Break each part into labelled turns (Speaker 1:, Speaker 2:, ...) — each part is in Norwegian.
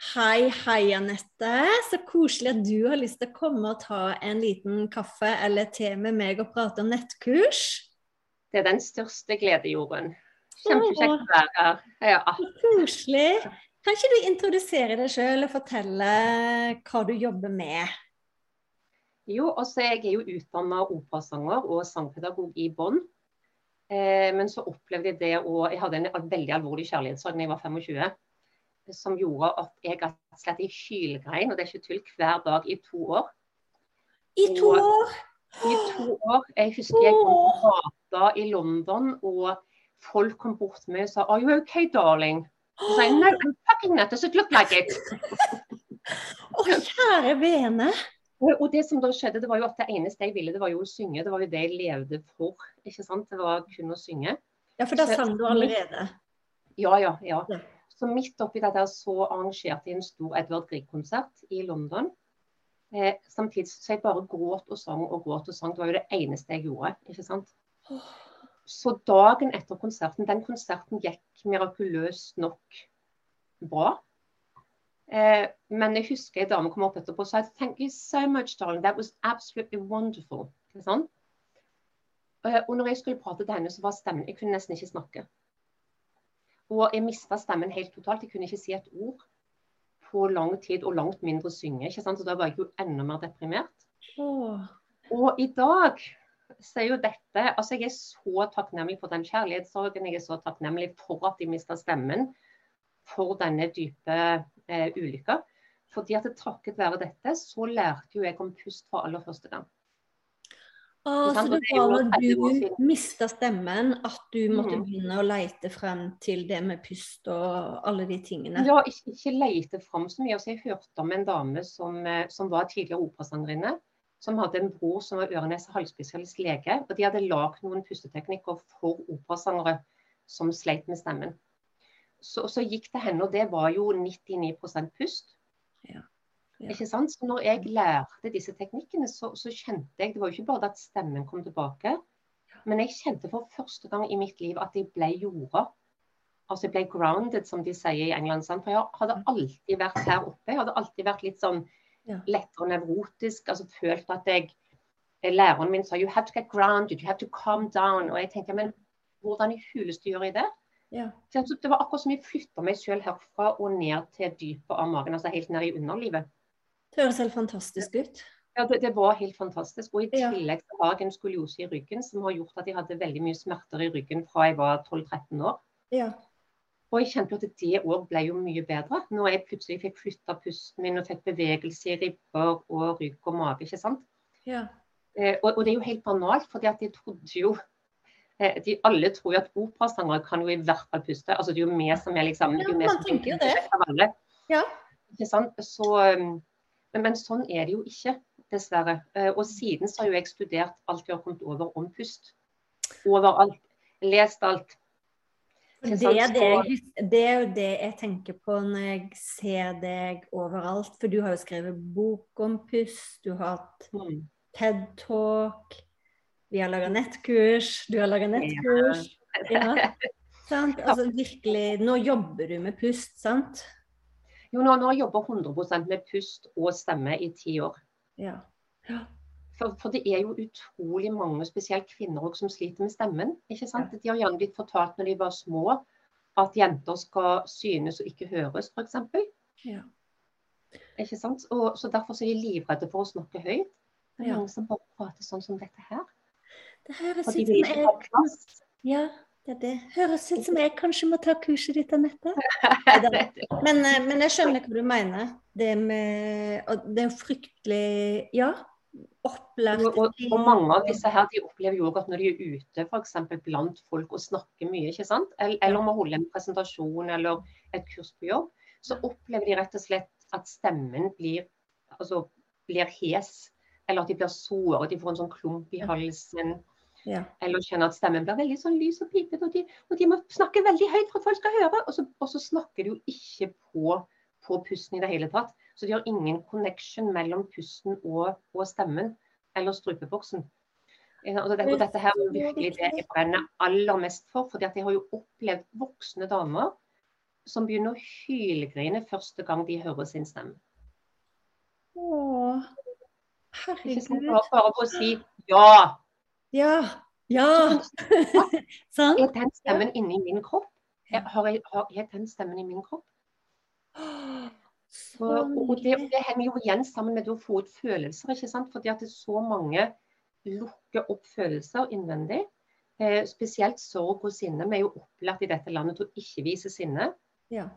Speaker 1: Hei, hei, Anette. Så koselig at du har lyst til å komme og ta en liten kaffe eller te med meg og prate om nettkurs.
Speaker 2: Det er den største glede, Jorunn. Kjempekjekt å være her. Ja.
Speaker 1: Koselig. Kan ikke du introdusere deg sjøl og fortelle hva du jobber med?
Speaker 2: Jo, også Jeg er jo utdanna operasanger og sangpedagog i Bonn. Eh, men så opplevde jeg det og Jeg hadde en veldig alvorlig kjærlighetssorg da jeg var 25 som gjorde at jeg rett slett i hylgrein, og det er ikke tull, hver dag i to år.
Speaker 1: I to år?
Speaker 2: I to år. Jeg husker jeg kom på gata i London, og folk kom bort til meg og sa Are you okay, darling? Og sa jeg, no, I'm fucking not, does it look like it?
Speaker 1: Å, kjære vene.
Speaker 2: Og det som da skjedde, det var jo at det eneste jeg ville, det var jo å synge. Det var jo det jeg levde for. ikke sant? Det var kun å synge.
Speaker 1: Ja, for da sang du allerede?
Speaker 2: Ja, ja. ja. Så midt oppi dette så arrangerte jeg en stor Edvard Grieg-konsert i London. Eh, samtidig så jeg bare gråt og sang og gråt og sang. Det var jo det eneste jeg gjorde. ikke sant? Så dagen etter konserten Den konserten gikk mirakuløst nok bra. Eh, men jeg husker en dame kom opp etterpå og sa Thank you so much, darling. That was absolutely wonderful. Ikke sant? og når jeg skulle prate til henne, så var stemmen Jeg kunne nesten ikke snakke. Og jeg mista stemmen helt totalt. Jeg kunne ikke si et ord på lang tid, og langt mindre synge. ikke sant? Så da var jeg jo enda mer deprimert.
Speaker 1: Oh.
Speaker 2: Og i dag så er jo dette Altså, jeg er så takknemlig for den kjærlighetssorgen. Jeg er så takknemlig for at jeg mista stemmen for denne dype eh, ulykka. Fordi at takket være dette, så lærte jo jeg om pust for aller første gang.
Speaker 1: Ah, så det var når du mista stemmen at du måtte mm. begynne å leite frem til det med pust og alle de tingene?
Speaker 2: Ja, ikke, ikke leite frem så mye. Altså, jeg hørte om en dame som, eh, som var tidligere operasangerinne. Som hadde en bror som var øre-nese halsspesialist lege. Og de hadde lagd noen pusteteknikker for operasangere som sleit med stemmen. Så, så gikk det henne, og det var jo 99% pust.
Speaker 1: Ja.
Speaker 2: Ikke sant? Så når jeg lærte disse teknikkene, så, så, kjente jeg Det var jo ikke bare at stemmen kom tilbake, men jeg kjente for første gang i mitt liv at jeg ble jorda. Altså jeg ble grounded, som de sier i England. Sant? For jeg hadde alltid vært her oppe. Jeg hadde alltid vært litt sånn lettere nevrotisk. altså Følt at jeg Læreren min sa you have to get grounded, you have to calm down. Og jeg tenkte men hvordan i huleste gjør jeg det?
Speaker 1: Ja.
Speaker 2: Det var akkurat som jeg flytta meg selv herfra og ned til dypet av magen. Altså helt ned i underlivet.
Speaker 1: Det høres helt fantastisk ut.
Speaker 2: Ja, det, det, var helt fantastisk. Og i tillegg så har jeg en skoliose i ryggen som har gjort at jeg hadde veldig mye smerter i ryggen fra jeg var 12-13 år.
Speaker 1: Ja.
Speaker 2: Og jeg kjente at det òg ble jo mye bedre når jeg plutselig fikk flytta pusten min og fikk bevegelse i ribber og rygg og mage. ikke sant?
Speaker 1: Ja.
Speaker 2: Eh, og, og, det er jo helt banalt, fordi at de trodde jo eh, de Alle tror jo at operasangere kan jo i hvert fall puste. altså Det er jo vi som er liksom
Speaker 1: Ja, man tenker jo det. Ja.
Speaker 2: Ikke sant? Så um, men, men, sånn er det jo ikke, dessverre. Eh, og siden så har jo jeg studert alt jeg har kommet over om pust. Overalt. Lest alt.
Speaker 1: Det er, det, jeg, det er, jo det jeg tenker på når jeg ser deg overalt. For du har jo skrevet bok om pust, du har hatt mm. TED Talk, vi har laga nettkurs, du har laga nettkurs. Ja. Sant? Altså virkelig Nå jobber du med pust, sant?
Speaker 2: Jo, nå, nå jobber 100% med pust og stemme i ti år.
Speaker 1: Ja. ja.
Speaker 2: For, for, det er jo utrolig mange, spesielt kvinner også, som sliter med stemmen. ikke sant? De har gjerne blitt fortalt når de var små at jenter skal synes og ikke høres, f.eks.
Speaker 1: Ja.
Speaker 2: Ikke sant? Og, så Derfor så er de livredde for å snakke høyt. Det er
Speaker 1: Ja.
Speaker 2: mange som bare prater sånn som dette her.
Speaker 1: Det
Speaker 2: her
Speaker 1: er
Speaker 2: Fordi
Speaker 1: de
Speaker 2: ikke
Speaker 1: har
Speaker 2: plass.
Speaker 1: Ja, det det. Høres ut som jeg kanskje må ta kurset ditt, Anette. Men, eh, men jeg skjønner hva du mener. Det med og Det er fryktelig Ja. Opplært
Speaker 2: Og, og, og mange av disse her, de opplever jo at når de er ute for blant folk og snakker mye, ikke sant? eller, om å holde en presentasjon eller et kurs på jobb, så opplever de rett og slett at stemmen blir, altså, blir hes. Eller at de blir såre, de får en sånn klump i halsen.
Speaker 1: Ja.
Speaker 2: Eller kjenner at stemmen blir veldig sånn lys og pipete. Og de, og de må snakke veldig høyt for at folk skal høre. Og så, og så snakker de jo ikke på, på pusten i det hele tatt. Så de har ingen connection mellom pusten og, og stemmen. Eller strupeboksen. Eh, Og, det, og dette her er virkelig det jeg brenner aller mest for. at jeg har jo opplevd voksne damer som begynner å hylgrine første gang de hører sin stemme.
Speaker 1: Å,
Speaker 2: Ikke sant?
Speaker 1: herregud.
Speaker 2: Bare, bare på å si ja.
Speaker 1: Ja. Ja. Sant?
Speaker 2: Er den stemmen inni min kropp? Har jeg, har, jeg den stemmen i min kropp?
Speaker 1: Så
Speaker 2: Og, det, det henger jo igjen sammen med å få ut følelser. ikke sant? Fordi at det er så mange lukker opp følelser innvendig. Eh, spesielt sorg og sinne. Vi er jo opplært i dette landet til å ikke vise sinne.
Speaker 1: Ja.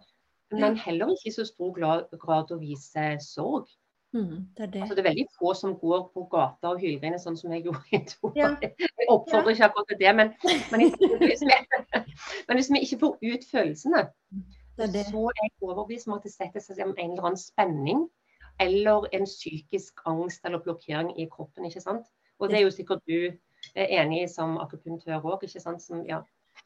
Speaker 2: Men heller ikke i så stor grad, grad å vise sorg.
Speaker 1: Mm, det er det.
Speaker 2: Altså, det er veldig få som går på gata og hyler inn, sånn som jeg gjorde i to.
Speaker 1: Ja.
Speaker 2: Jeg oppfordrer ikke akkurat til det, men, men, hvis vi, men hvis vi ikke får ut følelsene,
Speaker 1: det, er
Speaker 2: så er jeg overbevist om at det setter seg en eller annen spenning eller en psykisk angst eller blokkering i kroppen. ikke sant? Og det er jo sikkert du er enig i som akupunktør òg, ikke sant? Som, ja.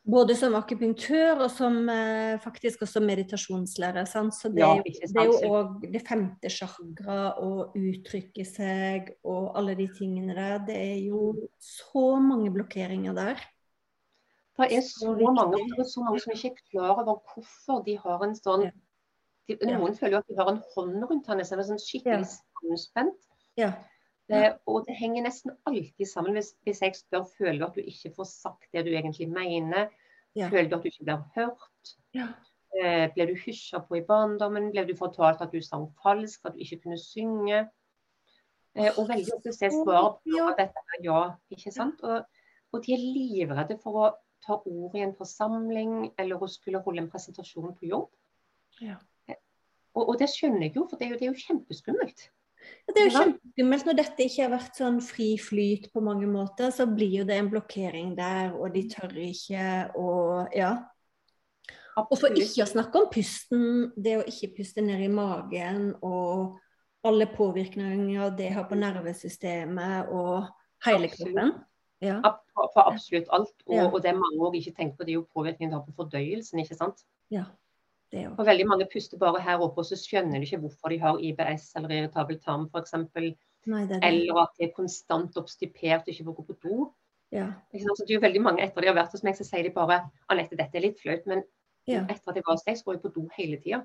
Speaker 1: Både som akupunktør og som eh, faktisk også meditasjonslærer. Så det, er jo- det er jo òg det femte chakra å uttrykke seg og alle de tingene der. Det er jo så mange blokkeringer der.
Speaker 2: Det er så mange, det er så mange som ikke er klar over hvorfor de har en sånn de, Noen føler jo at de har en hånd rundt henne, som er sånn skikkelig sammenspent.
Speaker 1: Ja.
Speaker 2: Eh, og det henger nesten alltid sammen hvis, hvis jeg spør føler du at du ikke får sagt det du egentlig mener.
Speaker 1: Ja.
Speaker 2: Føler du at du ikke blir hørt?
Speaker 1: Ja.
Speaker 2: Eh, ble du hysja på i barndommen? Ble du fortalt at du sang falsk, at du ikke kunne synge? Eh, og veldig ofte så er svaret på
Speaker 1: Ja.
Speaker 2: dette her ja. ikke sant? Og, og de er livredde for å ta ordet i en forsamling eller å skulle holde en presentasjon på jobb.
Speaker 1: Ja.
Speaker 2: Og, og det skjønner jeg jo, for det er jo, det er jo kjempeskummelt.
Speaker 1: Det er jo kjempeskummelt når dette ikke har vært sånn fri flyt på mange måter. Så blir jo det en blokkering der, og de tør ikke å ja. Og for ikke å snakke om pusten, det å ikke puste ned i magen og alle påvirkninger det har på nervesystemet og hele kroppen. Ja.
Speaker 2: For for absolutt alt. Og,
Speaker 1: Ja.
Speaker 2: og det mange òg ikke tenker på, det er jo påvirkningen det har på fordøyelsen. ikke sant?
Speaker 1: ja. Det
Speaker 2: For veldig mange puster bare her oppe, og så skjønner de ikke hvorfor de har IBS eller irritabel tarm f.eks.
Speaker 1: Er.
Speaker 2: Eller at de er konstant oppstipert og ikke får gå på do.
Speaker 1: Ja.
Speaker 2: Så det er jo veldig mange etter de har vært hos meg, så sier de bare Anette, dette er litt flaut, men
Speaker 1: Ja.
Speaker 2: etter at jeg var hos deg, så går jeg på do hele tida.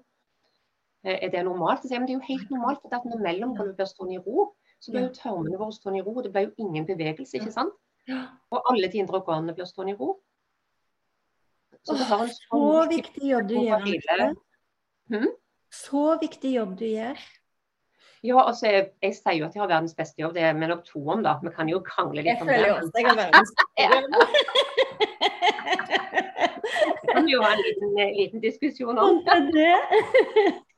Speaker 2: Er det normalt? Så sier jeg, men det er jo helt normalt, for at når mellomgulvet blir stående i ro, så blir jo tarmene våre stående i ro, og det blir jo ingen bevegelse, ikke sant? Og alle de indre organene blir stående i ro. Så det
Speaker 1: Åh,
Speaker 2: en
Speaker 1: Så
Speaker 2: sånn
Speaker 1: viktig jobb du gjør. Anette.
Speaker 2: Hm?
Speaker 1: Så viktig jobb du gjør.
Speaker 2: Ja, altså, jeg, jeg sier jo at jeg har verdens beste jobb, det er vi nok to om, da. Vi kan jo krangle litt
Speaker 1: Jeg
Speaker 2: om
Speaker 1: føler
Speaker 2: Jeg
Speaker 1: jo også jeg har verdens beste
Speaker 2: Det kan jo ha en liten, eh, liten diskusjon om.
Speaker 1: Det det.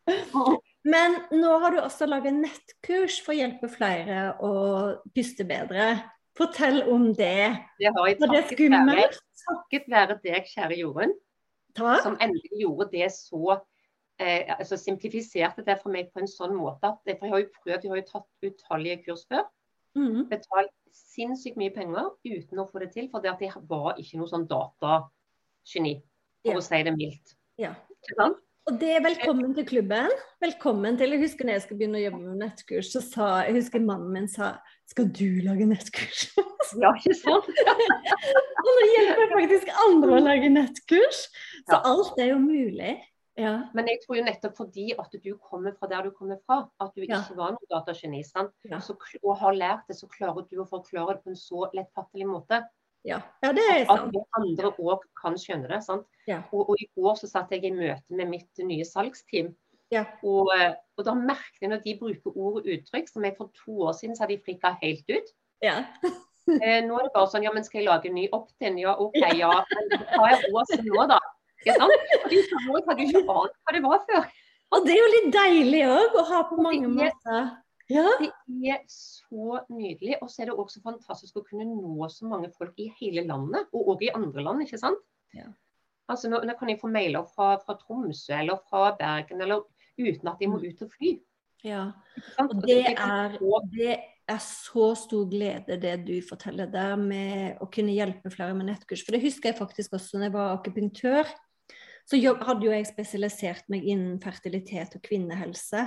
Speaker 1: Men nå har du også laget nettkurs for å hjelpe flere å puste bedre. Fortell om det.
Speaker 2: Det har jeg takket være, takket være deg, kjære Jorunn, som endelig gjorde det så eh, altså Simplifiserte det for meg på en sånn måte at jeg har jo prøvd, jeg har jo tatt utallige kurs før.
Speaker 1: Mm.
Speaker 2: Betalt sinnssykt mye penger uten å få det til, for det at jeg var ikke noe sånn datageni, for
Speaker 1: Ja.
Speaker 2: å si det mildt.
Speaker 1: Ja.
Speaker 2: Ikke sant?
Speaker 1: Og det er velkommen til klubben. Velkommen til Jeg husker når jeg skulle begynne å jobbe med nettkurs, så sa jeg husker mannen min sa skal du lage nettkurs?
Speaker 2: Ja, ikke sant?
Speaker 1: Og nå hjelper faktisk andre å lage nettkurs. Så
Speaker 2: Ja.
Speaker 1: alt er jo mulig. Ja.
Speaker 2: Men jeg tror jo nettopp fordi at du kommer fra der du kommer fra, at du
Speaker 1: Ja.
Speaker 2: ikke var noe datageni.
Speaker 1: Ja.
Speaker 2: Og har lært det, så klarer du å forklare det på en så lettfattelig måte
Speaker 1: Ja. ja, det er
Speaker 2: at
Speaker 1: sant.
Speaker 2: vi andre òg kan skjønne det. sant?
Speaker 1: Ja.
Speaker 2: Og, og i går så satt jeg i møte med mitt nye salgsteam.
Speaker 1: Ja.
Speaker 2: Og, og da merket jeg når de bruker ord og uttrykk som jeg for to år siden så hadde de frika helt ut.
Speaker 1: Ja.
Speaker 2: Eh, nå er det bare sånn ja, men skal jeg lage en ny opt-in? Ja, OK, ja. Men hva er råset nå, da? Ikke sant? Fordi så hadde jo ikke ant hva det var før.
Speaker 1: Og det er jo litt deilig òg, å ha på mange
Speaker 2: er-
Speaker 1: måter. Ja.
Speaker 2: Det er så nydelig. Og så er det også fantastisk å kunne nå så mange folk i hele landet, og òg i andre land, ikke sant.
Speaker 1: Ja.
Speaker 2: Altså nå, nå kan jeg få mailer fra, fra Tromsø eller fra Bergen, eller uten at de må ut og fly.
Speaker 1: ja. Og
Speaker 2: Og
Speaker 1: det er, det er så stor glede, det du forteller der, med å kunne hjelpe flere med nettkurs. For det husker jeg faktisk også når jeg var akupunktør. Så hadde jo jeg spesialisert meg innen fertilitet og kvinnehelse.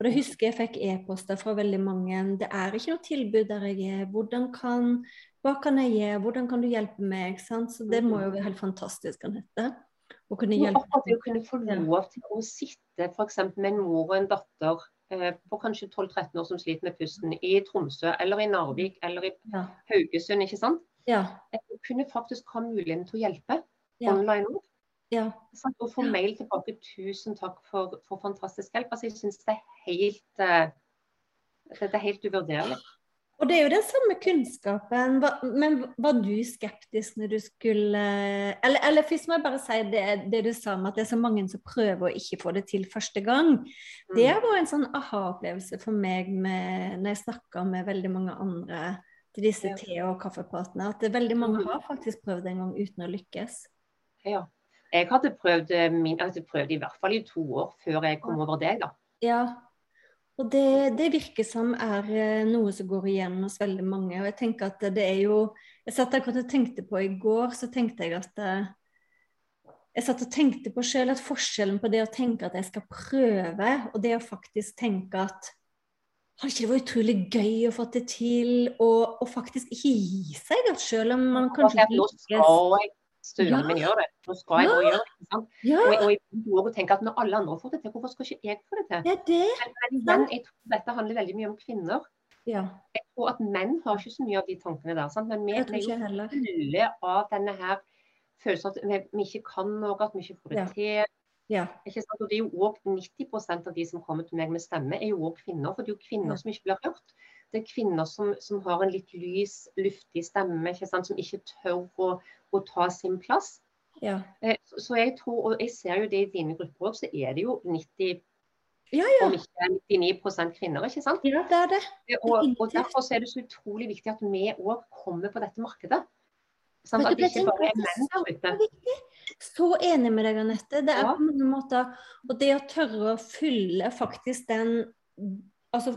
Speaker 1: Og det husker jeg fikk e-poster fra veldig mange. Det er ikke noe tilbud der jeg er. Hvordan kan, hva kan jeg gjøre? Hvordan kan du hjelpe meg? Sant? Så det må jo være helt fantastisk, Anette. Å kunne hjelpe
Speaker 2: det å kunne få lov til å sitte f.eks. med en mor og en datter eh, på kanskje 12-13 år som sliter med pusten, i Tromsø eller i Narvik eller i
Speaker 1: Ja.
Speaker 2: Haugesund, ikke sant.
Speaker 1: Ja.
Speaker 2: Eh, Kunne faktisk ha muligheten til å hjelpe
Speaker 1: Ja.
Speaker 2: online òg.
Speaker 1: Ja.
Speaker 2: Sant? Og få mail tilbake 'tusen takk for, for fantastisk hjelp'. Altså, jeg syns det er helt eh, det, det er helt uvurderlig.
Speaker 1: Og det er jo den samme kunnskapen, men var du skeptisk når du skulle Eller, eller først må jeg bare si det, det du sa om at det er så mange som prøver å ikke få det til første gang. Det
Speaker 2: Mm.
Speaker 1: var en sånn aha-opplevelse for meg med, når jeg snakka med veldig mange andre til disse te- og kaffepratene, at veldig mange
Speaker 2: Mm.
Speaker 1: har faktisk prøvd en gang uten å lykkes.
Speaker 2: Ja. Jeg hadde prøvd, eh, min, jeg hadde prøvd i hvert fall i to år før jeg kom over deg, da.
Speaker 1: Ja, og det, det virker som er eh, noe som går igjen hos veldig mange. Og jeg tenker at det er jo Jeg satt akkurat og tenkte på i går, så tenkte jeg at eh, Jeg satt og tenkte på selv at forskjellen på det å tenke at jeg skal prøve, og det å faktisk tenke at hadde ikke det vært utrolig gøy å få det til, og, og faktisk ikke gi seg? At selv om man kanskje ikke lykkes
Speaker 2: jeg søren min gjør det. Nå skal jeg
Speaker 1: Ja.
Speaker 2: og gjøre det. sant?
Speaker 1: Ja,
Speaker 2: Og, og jeg begynte også å tenke at når alle andre får det til, hvorfor skal ikke jeg få det til?
Speaker 1: det er det.
Speaker 2: Men, men jeg tror dette handler veldig mye om kvinner.
Speaker 1: Ja,
Speaker 2: Jeg tror at menn har ikke så mye av de tankene der. Sant? Men vi, er jo fulle av denne her følelsen at vi, vi ikke kan noe, at vi ikke får det
Speaker 1: Ja.
Speaker 2: til.
Speaker 1: Ja.
Speaker 2: Ikke sant? Og det er jo også 90 av de som kommer til meg med stemme, er jo òg kvinner. For det er jo kvinner
Speaker 1: Ja.
Speaker 2: som ikke blir hørt. Er kvinner som, som har en litt lys, luftig stemme, ikke sant? som ikke tør å, å ta sin plass.
Speaker 1: Ja.
Speaker 2: Eh, Så, så jeg tror, og jeg ser jo det i dine grupper òg, så er det jo 90,
Speaker 1: Ja, ja.
Speaker 2: om ikke 99 kvinner. ikke sant?
Speaker 1: ja, det er det.
Speaker 2: Eh, Og, og Derfor så er det så utrolig viktig at vi òg kommer på dette markedet. Sånn at det ikke bare er menn der ute.
Speaker 1: Så enig med deg, Anette. Det er
Speaker 2: Ja.
Speaker 1: på mange måter Og det å tørre å fylle faktisk den Altså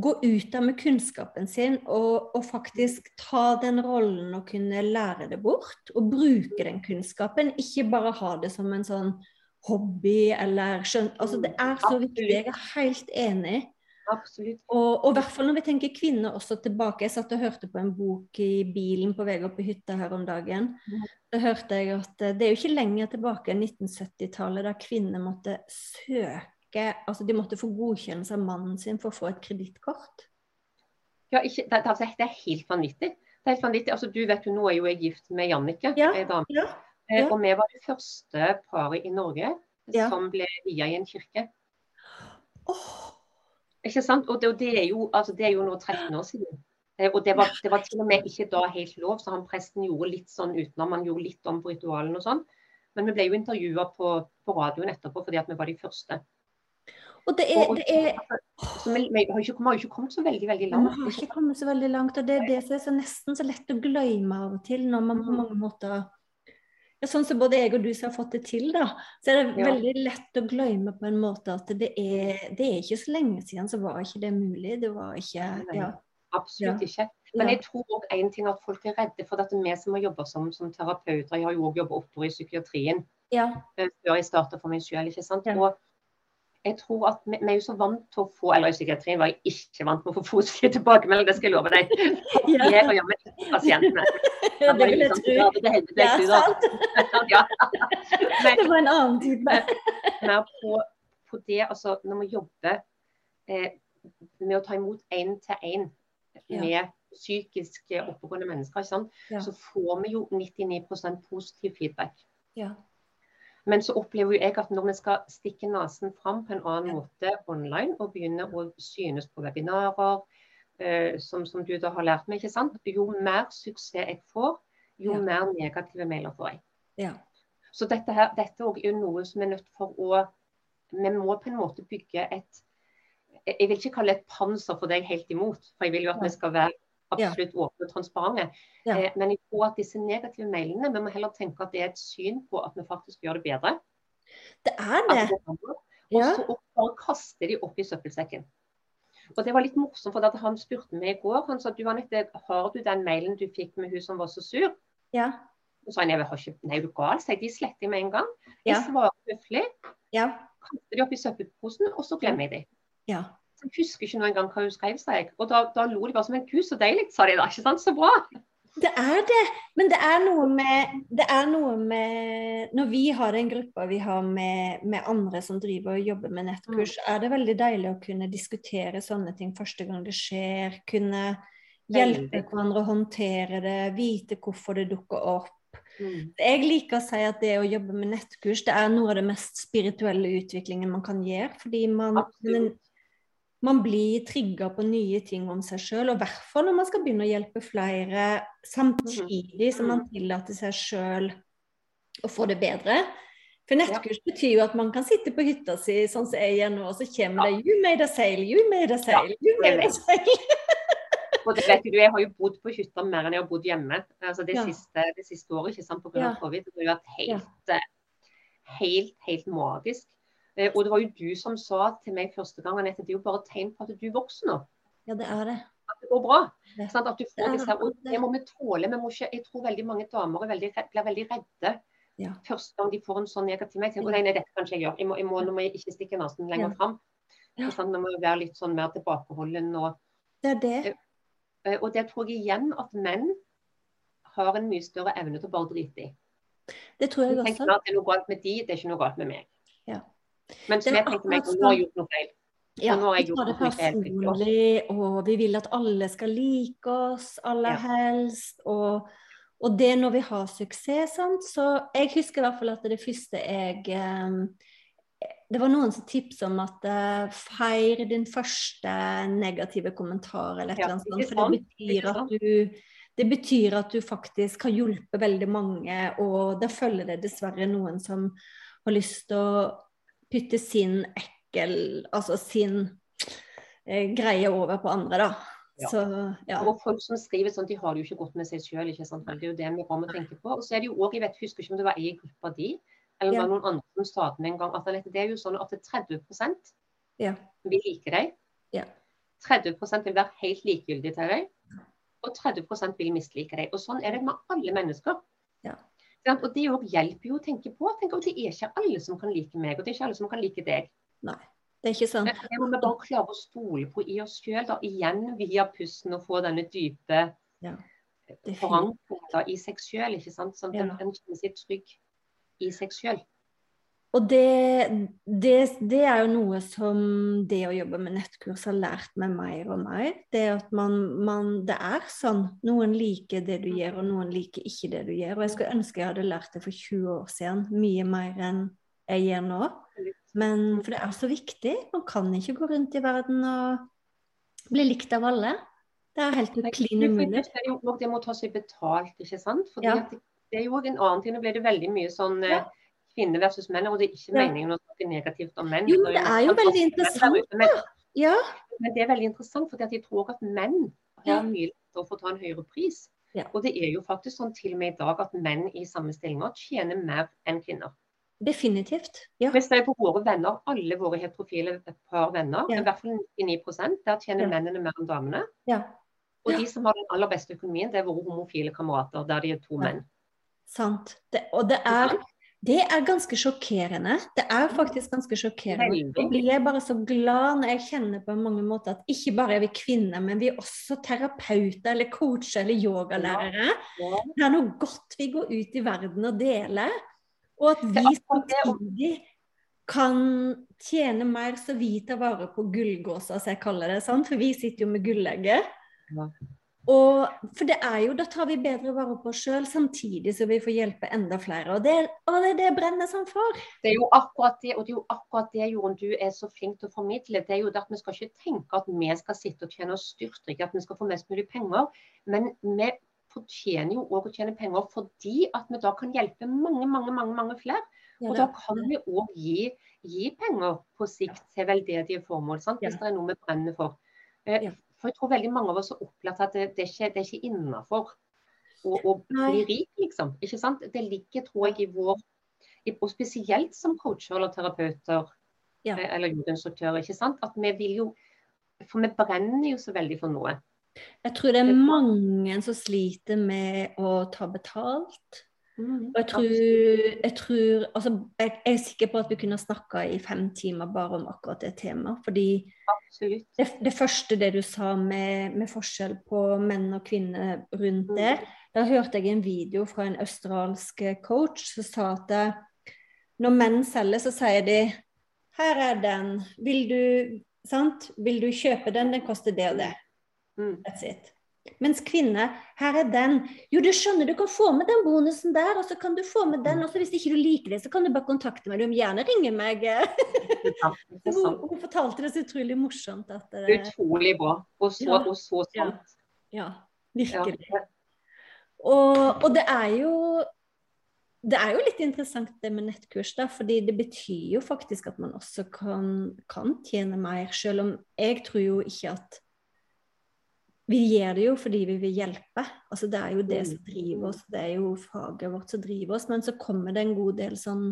Speaker 1: gå ut der med kunnskapen sin og, og faktisk ta den rollen og kunne lære det bort. Og bruke den kunnskapen. Ikke bare ha det som en sånn hobby eller skjønt Altså det er så viktig. Jeg er helt enig.
Speaker 2: Absolutt.
Speaker 1: Og, i hvert fall når vi tenker kvinner også tilbake. Jeg satt og hørte på en bok i bilen på vei opp i hytta her om dagen.
Speaker 2: Mhm.
Speaker 1: Da hørte jeg at eh, det er jo ikke lenger tilbake enn 1970-tallet da kvinner måtte søke Altså de måtte få godkjennelse av mannen sin for å få et kredittkort.
Speaker 2: Ja, ikke, det, det, det er helt vanvittig. Det er helt vanvittig. Altså, du vet jo, Nå er jo jeg gift med Jannicke,
Speaker 1: Ja,
Speaker 2: ei dame.
Speaker 1: ja,
Speaker 2: Eh,
Speaker 1: ja.
Speaker 2: Og vi var det første paret i Norge
Speaker 1: Ja.
Speaker 2: som ble via i en kirke.
Speaker 1: Åh,
Speaker 2: Ikke sant? Og det, og det, er jo, altså, det er jo nå 13 år siden. Eh, Og det var, det var til og med ikke da helt lov, så han presten gjorde litt sånn utenom. Han gjorde litt om på ritualene og sånn. Men vi ble jo intervjua på, på radioen etterpå fordi at vi var de første.
Speaker 1: Og det er, det er
Speaker 2: vi, vi, har ikke, vi har jo ikke kommet så veldig veldig langt.
Speaker 1: Vi har ikke kommet så veldig langt, og det er det som er så nesten så lett å glemme av og til, når man på
Speaker 2: Mm.
Speaker 1: mange måter ja, Sånn som både jeg og du som har fått det til, da, så er det
Speaker 2: Ja.
Speaker 1: veldig lett å glemme på en måte at det er, det er ikke så lenge siden så var ikke det mulig. Det var ikke Ja.
Speaker 2: Absolutt ikke. Men jeg tror òg en ting at folk er redde for dette. Vi som har jobba som, som terapeuter, jeg har jo òg jobba åtte år i psykiatrien
Speaker 1: ja.
Speaker 2: eh, før jeg starta for meg sjøl.
Speaker 1: Ja.
Speaker 2: Og jeg tror at vi, vi, er jo så vant til å få Eller i psykiatrien var jeg ikke vant til å få positive tilbakemeldinger, det skal jeg love deg.
Speaker 1: Ja.
Speaker 2: Jeg og med pasientene.
Speaker 1: Ja, det vil jeg
Speaker 2: liksom,
Speaker 1: tro.
Speaker 2: det tror
Speaker 1: sant.
Speaker 2: Ja. Men
Speaker 1: Det var en annen tid.
Speaker 2: mer på, på det, altså når vi jobber eh, med å ta imot én til én med psykisk oppegående mennesker, ikke sant?
Speaker 1: Ja.
Speaker 2: så får vi jo 99% positiv feedback.
Speaker 1: Ja.
Speaker 2: Men så opplever jo jeg at når vi skal stikke nesen fram på en annen måte online, og begynne å synes på webinarer, eh, som, som du da har lært meg, ikke sant? jo mer suksess jeg får, jo
Speaker 1: Ja.
Speaker 2: mer negative mailer får jeg.
Speaker 1: Ja.
Speaker 2: Så dette her, dette er jo noe som er nødt for å Vi må på en måte bygge et Jeg vil ikke kalle det et panser for deg helt imot, for jeg vil jo at vi skal være absolutt åpne og transparente. Eh, men jeg tror at disse negative mailene, vi må heller tenke at det er et syn på at vi faktisk gjør det bedre.
Speaker 1: Det er det.
Speaker 2: Og så bare kaste de opp i søppelsekken. Og Det var litt morsomt, for han spurte meg i går. Han sa du Anette, har du den mailen du fikk med hun som var så sur?
Speaker 1: Ja.
Speaker 2: Og så sa han, jeg har ikke, nei, er du gal? Så jeg, de sletter jeg med en gang. Jeg
Speaker 1: Ja.
Speaker 2: svarer høflig,
Speaker 1: Ja.
Speaker 2: kaster de opp i søppelposen, og så glemmer jeg de.
Speaker 1: Ja.
Speaker 2: Jeg husker ikke noen gang hva hun skrev, sa jeg. Og da, da lo de bare som en ku. Så deilig, sa de da. Ikke sant? Så bra.
Speaker 1: Det er det. Men det er noe med, det er noe med Når vi har den gruppa vi har med, med andre som driver og jobber med nettkurs, er det veldig deilig å kunne diskutere sånne ting første gang det skjer. Kunne hjelpe hverandre å håndtere det, vite hvorfor det dukker opp.
Speaker 2: Mm.
Speaker 1: Jeg liker å si at det å jobbe med nettkurs det er noe av det mest spirituelle utviklingen man kan gjøre. Fordi man. Man blir trigga på nye ting om seg sjøl, og i hvert fall når man skal begynne å hjelpe flere samtidig som man tillater seg sjøl å få det bedre. For nettkurs betyr jo at man kan sitte på hytta si sånn som jeg gjør nå, og så kommer det 'you made a sail', 'you made a sail', 'you made a
Speaker 2: sale'.
Speaker 1: sail'.
Speaker 2: Og det vet du, Jeg har jo bodd på hytta mer enn jeg har bodd hjemme altså det,
Speaker 1: Ja.
Speaker 2: siste, det siste året ikke sant, pga.
Speaker 1: Ja.
Speaker 2: covid. Det har jo vært helt, eh, helt, helt magisk. Eh, Og det var jo du som sa til meg første gang Anette, det er jo bare tegn på at du vokser nå.
Speaker 1: Ja, det er det.
Speaker 2: At det går bra.
Speaker 1: Det-
Speaker 2: sånn At du får
Speaker 1: er
Speaker 2: disse og
Speaker 1: det.
Speaker 2: må vi tåle. Vi må ikke, jeg tror veldig mange damer er veldig, blir veldig redde
Speaker 1: Ja.
Speaker 2: første gang de får en sånn negativ mail. tenker, «Å, Nei, nei, dette kan ikke jeg gjøre. Jeg må, jeg må, nå må jeg ikke stikke nesen lenger
Speaker 1: Ja.
Speaker 2: fram.
Speaker 1: Ja.
Speaker 2: Sånn, Nå må jeg være litt sånn mer tilbakeholden. og
Speaker 1: Det er det.
Speaker 2: Eh, Og det tror jeg igjen at menn har en mye større evne til å bare drite i.
Speaker 1: Det tror jeg også.
Speaker 2: tenker at det er noe galt med de, det er ikke noe galt med meg.
Speaker 1: Ja.
Speaker 2: Men
Speaker 1: er
Speaker 2: jeg tenker meg,
Speaker 1: at
Speaker 2: nå har
Speaker 1: sånn-
Speaker 2: jeg gjort noe feil.
Speaker 1: Ja, vi tar det personlig, og vi vil at alle skal like oss aller
Speaker 2: Ja.
Speaker 1: helst. Og, og det når vi har suksess, sant. Så jeg husker i hvert fall at det første jeg eh, Det var noen som tipset om at eh, feir din første negative kommentar eller et eller annet sånt. For det betyr at du det betyr at du faktisk har hjulpet veldig mange, og da følger det dessverre noen som har lyst til å putte sin ekkel, altså sin eh, greie over på andre, da.
Speaker 2: Ja.
Speaker 1: Så ja.
Speaker 2: Og folk som skriver sånn, de har det jo ikke godt med seg sjøl. Det er jo det vi må tenke på. Og så er det jo også, jeg vet, husker ikke om det var ei gruppe di, eller om det var noen andre som sa det en gang, at det er jo sånn at 30
Speaker 1: Ja.
Speaker 2: vil like deg.
Speaker 1: Ja.
Speaker 2: 30% vil være helt likegyldig til deg. Og 30% vil mislike deg. Og sånn er det med alle mennesker.
Speaker 1: Ja.
Speaker 2: Sant? Og det òg hjelper jo å tenke på. Tenk, at det er ikke alle som kan like meg, og det er ikke alle som kan like deg.
Speaker 1: Nei, det er ikke sant.
Speaker 2: Det må vi bare klare å stole på i oss sjøl, igjen via pusten, og få denne dype
Speaker 1: Ja,
Speaker 2: forankringa i seg sjøl. Sånn at
Speaker 1: Ja.
Speaker 2: en kjenner seg trygg i seg sjøl.
Speaker 1: Og det, det, det er jo noe som det å jobbe med nettkurs har lært meg mer og mer. Det at man, man Det er sånn. Noen liker det du gjør, og noen liker ikke det du gjør. Og jeg skulle ønske jeg hadde lært det for 20 år siden, mye mer enn jeg gjør nå. Men for det er så viktig. Man kan ikke gå rundt i verden og bli likt av alle. Det er helt klin umulig.
Speaker 2: Det med ta seg betalt, ikke sant. Fordi
Speaker 1: Ja.
Speaker 2: det, er jo en annen ting. Nå ble det veldig mye sånn eh,
Speaker 1: Ja.
Speaker 2: Kvinner versus menn, og det er ikke meningen å snakke negativt om menn.
Speaker 1: Jo, men det er jo veldig interessant,
Speaker 2: da.
Speaker 1: Ja.
Speaker 2: men det er veldig interessant, fordi at jeg tror at menn har mye lettere for å ta en høyere pris.
Speaker 1: Ja.
Speaker 2: Og det er jo faktisk sånn til og med i dag at menn i samme stillinger tjener mer enn kvinner.
Speaker 1: Definitivt. Ja.
Speaker 2: Hvis det er på våre venner, alle våre heterofile par venner,
Speaker 1: Ja.
Speaker 2: i hvert fall 99 der tjener mennene mer enn damene.
Speaker 1: ja.
Speaker 2: Og de som har den aller beste økonomien, det er våre homofile kamerater, der de er to menn.
Speaker 1: Sant. Det, og det er Det er ganske sjokkerende. Det er faktisk ganske sjokkerende. Jeg blir bare så glad når jeg kjenner på mange måter at ikke bare er vi kvinner, men vi er også terapeuter eller coacher eller yogalærere. Det er noe godt vi går ut i verden og deler. Og at vi samtidig kan tjene mer så vi tar vare på gullgåsa, som jeg kaller det. Sant? For vi sitter jo med gullegget. Og, for det er jo, da tar vi bedre vare på oss sjøl, samtidig som vi får hjelpe enda flere. Og det, og det, det brenner sånn for.
Speaker 2: Det er jo akkurat det, og det er jo akkurat det Jorunn, du er så flink til å formidle. Det er jo det at Vi skal ikke tenke at vi skal sitte og tjene oss styrtrike, at vi skal få mest mulig penger. Men vi fortjener jo òg å tjene penger fordi at vi da kan hjelpe mange, mange, mange, mange flere. Og da kan vi òg gi, gi, penger på sikt til veldedige formål, sant? hvis det er noe vi brenner for. For jeg tror veldig mange av oss har opplevd at det, det er ikke, det er ikke innafor å, å bli rik, liksom. Ikke sant? Det ligger, tror jeg, i vår Og spesielt som coacher eller terapeuter ja. Eh, eller jordinstruktører, ikke sant. At vi vil jo For vi brenner jo så veldig for noe.
Speaker 1: Jeg tror det er mange som sliter med å ta betalt. Mm, og jeg tror, jeg tror altså, jeg er sikker på at vi kunne snakka i fem timer bare om akkurat det temaet. Fordi det, det, første det du sa med, med, forskjell på menn og kvinner rundt mm. det, da hørte jeg en video fra en australsk coach som sa at når menn selger, så sier de her er den, vil du, sant? Vil du kjøpe den, den koster det og det. Mm. That's it. Mens kvinne, her er den. Jo, du skjønner, du kan få med den bonusen der, og så kan du få med den. Og hvis ikke du liker det, så kan du bare kontakte meg. Du må gjerne ringe meg. hun, hun, fortalte det så utrolig morsomt. At,
Speaker 2: uh, utrolig bra. Og så, ja, og så sant.
Speaker 1: Ja, ja virkelig. Ja. Og, og, det er jo det er jo litt interessant det med nettkurs, da, fordi det betyr jo faktisk at man også kan, kan tjene mer, selv om jeg tror jo ikke at vi gjør det jo fordi vi vil hjelpe. Altså, det er jo det som driver oss, det er jo faget vårt som driver oss. Men så kommer det en god del sånn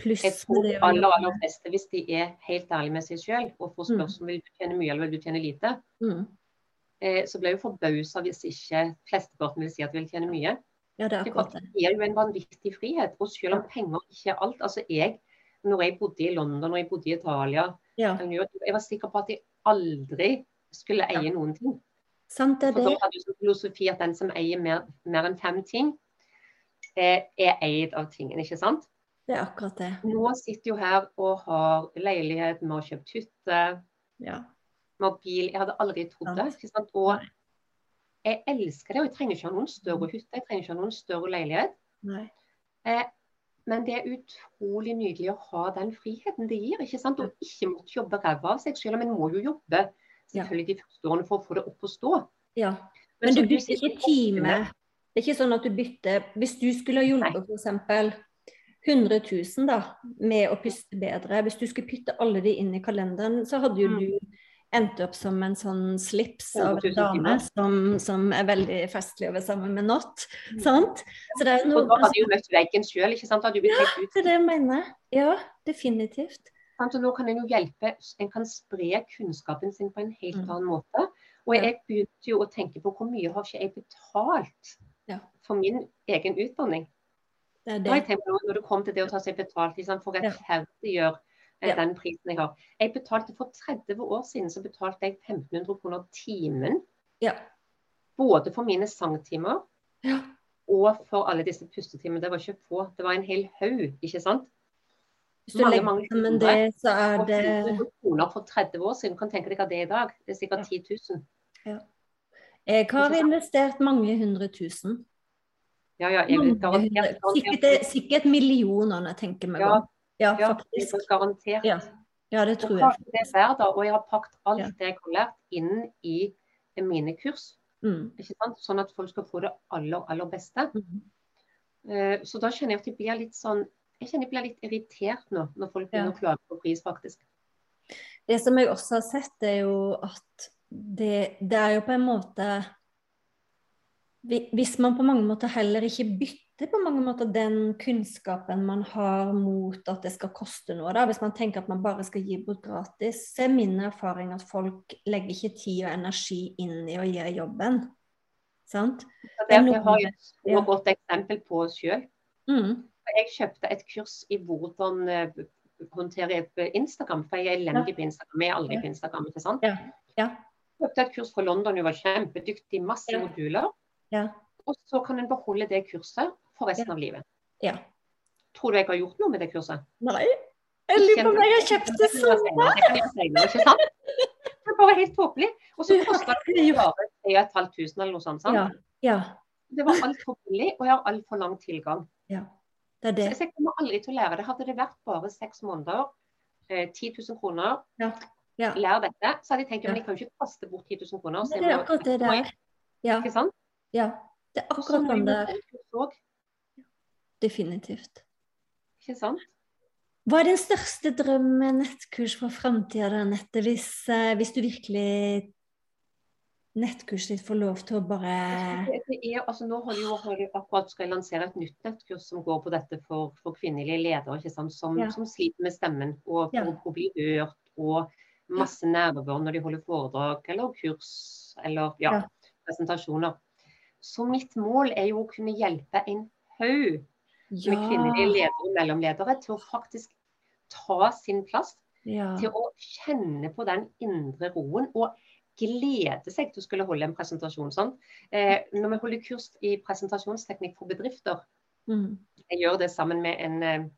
Speaker 1: pluss
Speaker 2: Jeg tror aller, aller fleste, hvis de er helt ærlige med seg sjøl og får spørsmål spørsmål mm. du tjene mye eller vil du tjene lite, mm. eh, så blir jeg forbausa hvis ikke flesteparten vil si at de vil tjene mye.
Speaker 1: Ja, det, er
Speaker 2: det. det gir jo en vanvittig frihet. Og selv om penger ikke er alt altså jeg, når jeg bodde i London og jeg bodde i Italia, ja. jeg var sikker på at jeg aldri skulle eie noen ting.
Speaker 1: Sant
Speaker 2: er det. Da hadde du filosofi at den som eier mer, mer enn fem ting, er, er eid av tingene, ikke sant?
Speaker 1: Det er akkurat det.
Speaker 2: Nå sitter jo her og har leilighet, vi har kjøpt hytte,
Speaker 1: ja.
Speaker 2: bil. Jeg hadde aldri trodd det. ikke sant? Og jeg elsker det, og jeg trenger ikke ha noen større hytte, jeg trenger ikke ha noen større leilighet.
Speaker 1: Nei.
Speaker 2: Eh, men det er utrolig nydelig å ha den friheten det gir. ikke sant? Og ikke måtte jobbe ræva av seg selv, men må jo jobbe selvfølgelig de første årene for å få det opp å stå.
Speaker 1: Ja, Men, Men du bytter ikke time. Det er ikke sånn at du bytter Hvis du skulle ha hjulpet f.eks. 100 000 da, med å puste bedre, hvis du skulle pytte alle de inn i kalenderen, så hadde jo mm. du endt opp som en sånn slips av en dame som, som, er veldig festlig være sammen med not. Mm. Sant?
Speaker 2: Så det er noe, og da hadde du møtt veggen sjøl, ikke sant?
Speaker 1: Hadde du ja, det er det jeg mener. Ja, definitivt.
Speaker 2: Så nå kan en jo hjelpe, en kan spre kunnskapen sin på en helt mm. annen måte. Og jeg begynte jo å tenke på hvor mye har ikke jeg betalt for min egen utdanning. Det det. Når det kom til det å ta seg betalt liksom, for rettferdiggjøre eh, ja. den prisen jeg har. Jeg betalte For 30 år siden så betalte jeg 1500 kroner timen.
Speaker 1: Ja.
Speaker 2: Både for mine sangtimer
Speaker 1: ja.
Speaker 2: og for alle disse pustetimene. Det var ikke få, det var en hel haug, ikke sant.
Speaker 1: Hvis du mange, legger sammen det, så er det
Speaker 2: kroner for 30 år siden, kan tenke deg hva det er i dag. Det er sikkert 10 000.
Speaker 1: Ja. Jeg har investert mange hundre tusen.
Speaker 2: Ja, ja, jeg vil
Speaker 1: garantert, sikkert, sikkert jeg tenker meg Ja,
Speaker 2: Ja, ja, faktisk. Garantert.
Speaker 1: Ja. ja, det tror jeg.
Speaker 2: Det er hver dag, og jeg har pakket alt ja. det jeg har lært, inn i mine kurs.
Speaker 1: Mm.
Speaker 2: Sånn at folk skal få det aller, aller beste. Mm. Uh, så da kjenner jeg at det blir litt sånn jeg kjenner jeg blir litt irritert nå, når folk begynner ja. å klage på pris, faktisk.
Speaker 1: Det som jeg også har sett, er jo at det, det er jo på en måte Hvis man på mange måter heller ikke bytter på mange måter den kunnskapen man har mot at det skal koste noe, da, hvis man tenker at man bare skal gi bort gratis, så er min erfaring at folk legger ikke tid og energi inn i å gjøre jobben. Sant?
Speaker 2: Det, det har jeg et godt eksempel på sjøl.
Speaker 1: Mm.
Speaker 2: Jeg kjøpte et kurs i hvordan uh, håndtere Instagram, for jeg er elendig på Instagram. Jeg er aldri på Instagram, ikke sant?
Speaker 1: Ja. Ja.
Speaker 2: Jeg kjøpte et kurs fra London, hun var kjempedyktig, masse
Speaker 1: Ja.
Speaker 2: moduler.
Speaker 1: Ja.
Speaker 2: Og så kan en beholde det kurset for resten av livet.
Speaker 1: Ja.
Speaker 2: Tror du jeg har gjort noe med det kurset?
Speaker 1: Nei. Jeg lurer på om jeg har kjøpt det sånn.
Speaker 2: Det er bare helt tåpelig. Og så kosta det bare 3500 eller noe sånt. sant?
Speaker 1: Ja. Ja.
Speaker 2: Det var altfor billig, og jeg har altfor lang tilgang.
Speaker 1: ja. Det er det.
Speaker 2: Så jeg kommer aldri til å lære det. Hadde det vært bare seks måneder, eh, 10 000 kroner,
Speaker 1: Ja. Ja.
Speaker 2: lære dette, så hadde jeg tenkt
Speaker 1: Ja.
Speaker 2: men jeg kan jo ikke kaste bort 10 000 kroner.
Speaker 1: Det er akkurat det der. Ja.
Speaker 2: Ikke sant?
Speaker 1: ja. Det er akkurat sånn det er.
Speaker 2: også,
Speaker 1: Definitivt.
Speaker 2: Ikke sant?
Speaker 1: Hva er din største drøm med nettkurs for framtida, da, Nette? Hvis, eh, hvis du virkelig Nettkurset ditt får lov til å bare
Speaker 2: er, altså nå har jo, har jo akkurat skal lansere et nytt nettkurs som går på dette for, for kvinnelige ledere sant? Som,
Speaker 1: Ja.
Speaker 2: som sliter med stemmen og for å bli hørt. Og masse nerver når de holder foredrag eller kurs eller ja,
Speaker 1: Ja.
Speaker 2: presentasjoner. Så mitt mål er jo å kunne hjelpe en haug
Speaker 1: Ja.
Speaker 2: med kvinnelige ledere og mellomledere til å faktisk ta sin plass. Til å kjenne på den indre roen og glede seg til å skulle holde en presentasjon. sånn. Eh, når vi holder kurs i presentasjonsteknikk for bedrifter,
Speaker 1: Mm.
Speaker 2: jeg gjør det sammen med en eh,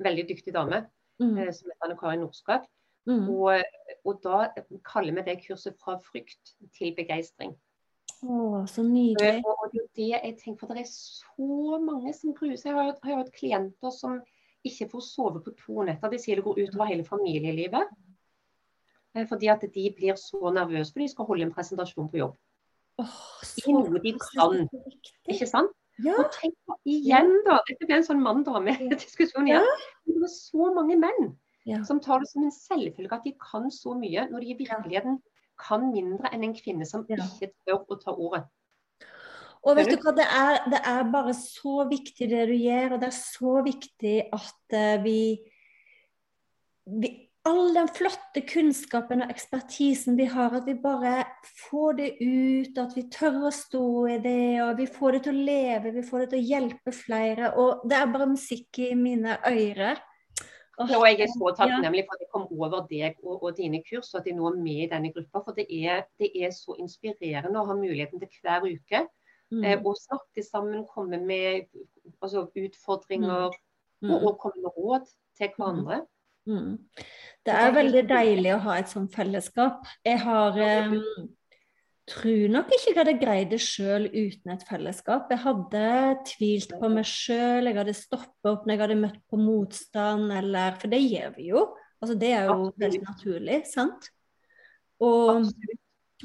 Speaker 2: veldig dyktig dame
Speaker 1: Mm.
Speaker 2: eh, som heter Anne Karin Norskak
Speaker 1: Mm.
Speaker 2: Og, og da kaller vi det kurset fra frykt til begeistring.
Speaker 1: Å, så
Speaker 2: Eh,
Speaker 1: nydelig.
Speaker 2: Og, og det er jeg tenker, for det er så mange som gruer seg. Jeg har jo hatt klienter som ikke får sove på to netter. De sier det går utover hele familielivet. Eh, Fordi at de blir så nervøse for de skal holde en presentasjon på jobb.
Speaker 1: Åh,
Speaker 2: I noe de kan. Ikke sant?
Speaker 1: Ja.
Speaker 2: Og tenk på igjen, da. Dette ble en sånn mann-dame-diskusjon igjen. Ja. Det er så mange menn
Speaker 1: Ja.
Speaker 2: som tar det som en selvfølge at de kan så mye, når de i virkeligheten kan mindre enn en kvinne som ikke tør å ta ordet.
Speaker 1: Og vet du hva, det er, det er bare så viktig det du gjør, og det er så viktig at eh, vi, vi All den flotte kunnskapen og ekspertisen vi har, at vi bare får det ut, at vi tør å stå i det, og vi får det til å leve, vi får det til å hjelpe flere. Og det er bare musikk i mine ører. Åh,
Speaker 2: Og jeg er så takknemlig for at jeg kom over deg og, og dine kurs, og at jeg nå er med i denne gruppa. For det er, det er så inspirerende å ha muligheten til hver uke
Speaker 1: mm,
Speaker 2: eh, å snakke sammen, komme med altså, utfordringer
Speaker 1: mm,
Speaker 2: og, og komme med råd til hverandre.
Speaker 1: Mm. Det er veldig deilig å ha et sånt fellesskap. Jeg har um, tror nok ikke jeg hadde greid det sjøl uten et fellesskap. Jeg hadde tvilt på meg sjøl, jeg hadde stoppet opp når jeg hadde møtt på motstand, eller For det gjør vi jo. Altså, det er jo
Speaker 2: Absolutt.
Speaker 1: veldig naturlig, sant? Og,
Speaker 2: Absolutt.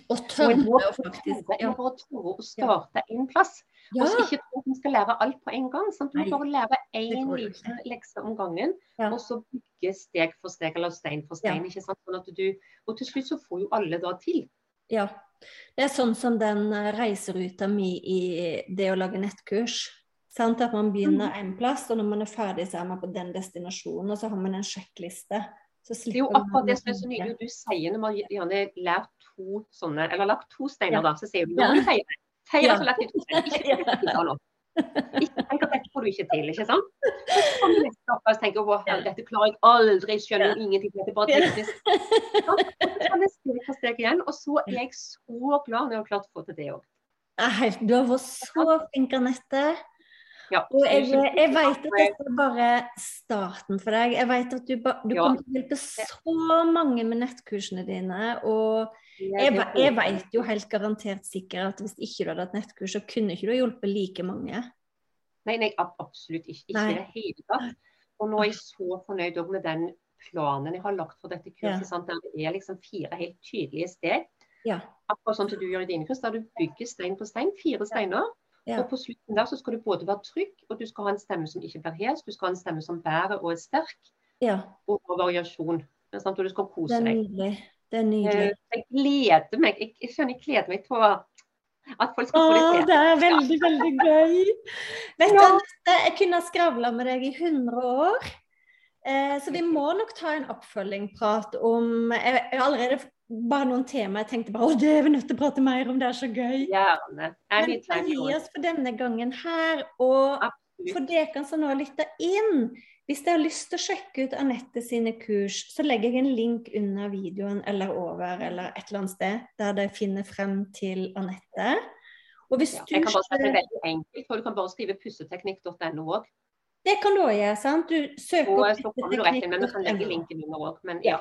Speaker 1: og tørre å faktisk Ja.
Speaker 2: å starte en plass.
Speaker 1: Ja.
Speaker 2: Og så ikke tro at man skal lære alt på en gang. Sant? Du må bare lære én liten lekse om gangen,
Speaker 1: Ja.
Speaker 2: og så bygge steg for steg, eller stein for stein.
Speaker 1: Ja.
Speaker 2: ikke sant? Sånn du, og til slutt så får jo alle da til.
Speaker 1: Ja. Det er sånn som den eh, reiseruta mi i det å lage nettkurs. Sant? At man begynner en plass, og når man er ferdig, så er man på den destinasjonen, og så har man en sjekkliste. Så
Speaker 2: Det er jo akkurat det som er så nydelig. Du sier når man gjerne lært to sånne, eller lagt to steiner,
Speaker 1: Ja.
Speaker 2: da, så sier du noen
Speaker 1: Ja.
Speaker 2: steiner. Ikke det så lett nå. Ikke tenk at dette får du ikke til, ikke sant. Så kommer neste oppgave og tenker å, dette klarer jeg aldri, skjønner ingenting, dette er bare teknisk. Ja, så kan jeg steg for steg igjen, og så er jeg så glad når jeg har klart å få til det òg.
Speaker 1: Du har vært så flink, Anette.
Speaker 2: Ja,
Speaker 1: Og jeg, jeg vet at dette er bare starten for deg. Jeg vet at du, ba, du
Speaker 2: Ja.
Speaker 1: kommer til å hjelpe så mange med nettkursene dine. Og jeg, jeg vet jo helt garantert sikkert at hvis ikke du hadde hatt nettkurs, så kunne ikke du hjulpet like mange.
Speaker 2: Nei, nei, absolutt ikke. Ikke i det hele tatt. Og nå er jeg så fornøyd med den planen jeg har lagt for dette kurset.
Speaker 1: Ja.
Speaker 2: Sant? Der det er liksom fire helt tydelige steg.
Speaker 1: Ja.
Speaker 2: Akkurat sånn som du gjør i dine kurs, der du bygger stein på stein. Fire steiner.
Speaker 1: Ja.
Speaker 2: Og på slutten der så skal du både være trygg, og du skal ha en stemme som ikke blir hes. Du skal ha en stemme som bærer og er sterk,
Speaker 1: ja.
Speaker 2: og, har variasjon. Sant? Og du skal
Speaker 1: Det
Speaker 2: kose
Speaker 1: er
Speaker 2: deg.
Speaker 1: nydelig. Det er nydelig.
Speaker 2: Eh, Jeg gleder meg jeg, jeg skjønner, jeg gleder meg til å, at folk skal få det til.
Speaker 1: det er veldig, veldig gøy. Vet du. Anette, jeg kunne ha skravla med deg i 100 år. Eh, så vi må nok ta en oppfølgingprat om jeg har allerede bare noen tema jeg tenkte bare å det er vi nødt til å prate mer om, det er så gøy.
Speaker 2: Gjerne.
Speaker 1: Men vi
Speaker 2: Anytime.
Speaker 1: gi oss for denne gangen her. Og for dere som nå lytter inn, hvis dere har lyst til å sjekke ut Anette sine kurs, så legger jeg en link under videoen eller over eller et eller annet sted der dere finner frem til Anette.
Speaker 2: Og hvis ja, jeg kan bare si det veldig enkelt, for du kan bare skrive pusseteknikk.no òg.
Speaker 1: Det kan du òg gjøre. sant? Du søker
Speaker 2: og, kommer du men vi kan legge linken under òg. Men ja.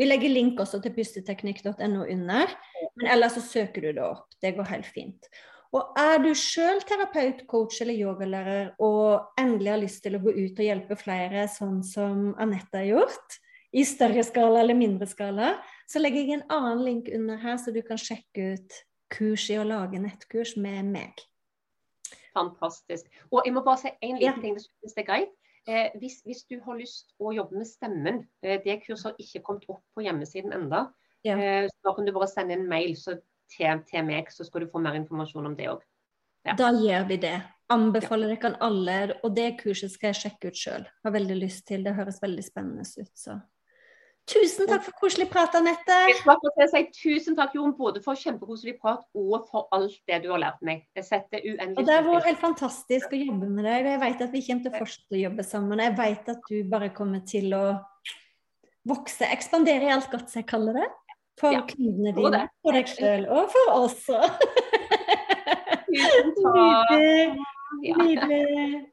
Speaker 1: Vi legger link også til pusteteknikk.no under, men ellers så søker du det opp. Det går helt fint. Og er du sjøl terapeut, coach eller yogalærer og endelig har lyst til å gå ut og hjelpe flere, sånn som Anette har gjort, i større skala eller mindre skala, så legger jeg en annen link under her, så du kan sjekke ut kurs i å lage nettkurs med meg.
Speaker 2: Fantastisk. Og jeg må bare si en liten ja. ting hvis det er greit. Eh, hvis, hvis, du har lyst å jobbe med stemmen, eh, det kurset har ikke kommet opp på hjemmesiden enda, ja. eh, så da kan du bare sende en mail til, til, meg, så skal du få mer informasjon om det òg.
Speaker 1: Ja. Da gjør vi det. Anbefaler dere alle, og det kurset skal jeg sjekke ut sjøl. Har veldig lyst til. Det høres veldig spennende ut. så Tusen takk for koselig prat, Anette.
Speaker 2: Si tusen takk, Jon, både for kjempekoselig prat og for alt det du har lært meg. Jeg setter uendelig
Speaker 1: Og Det har vært helt fantastisk å jobbe med deg. Jeg vet at vi kommer til å fortsette å jobbe sammen. Jeg vet at du bare kommer til å vokse, ekspandere i alt godt, som jeg kaller det. For ja, kundene dine, for deg sjøl og for oss.
Speaker 2: Tusen takk.
Speaker 1: Nydelig. Nydelig.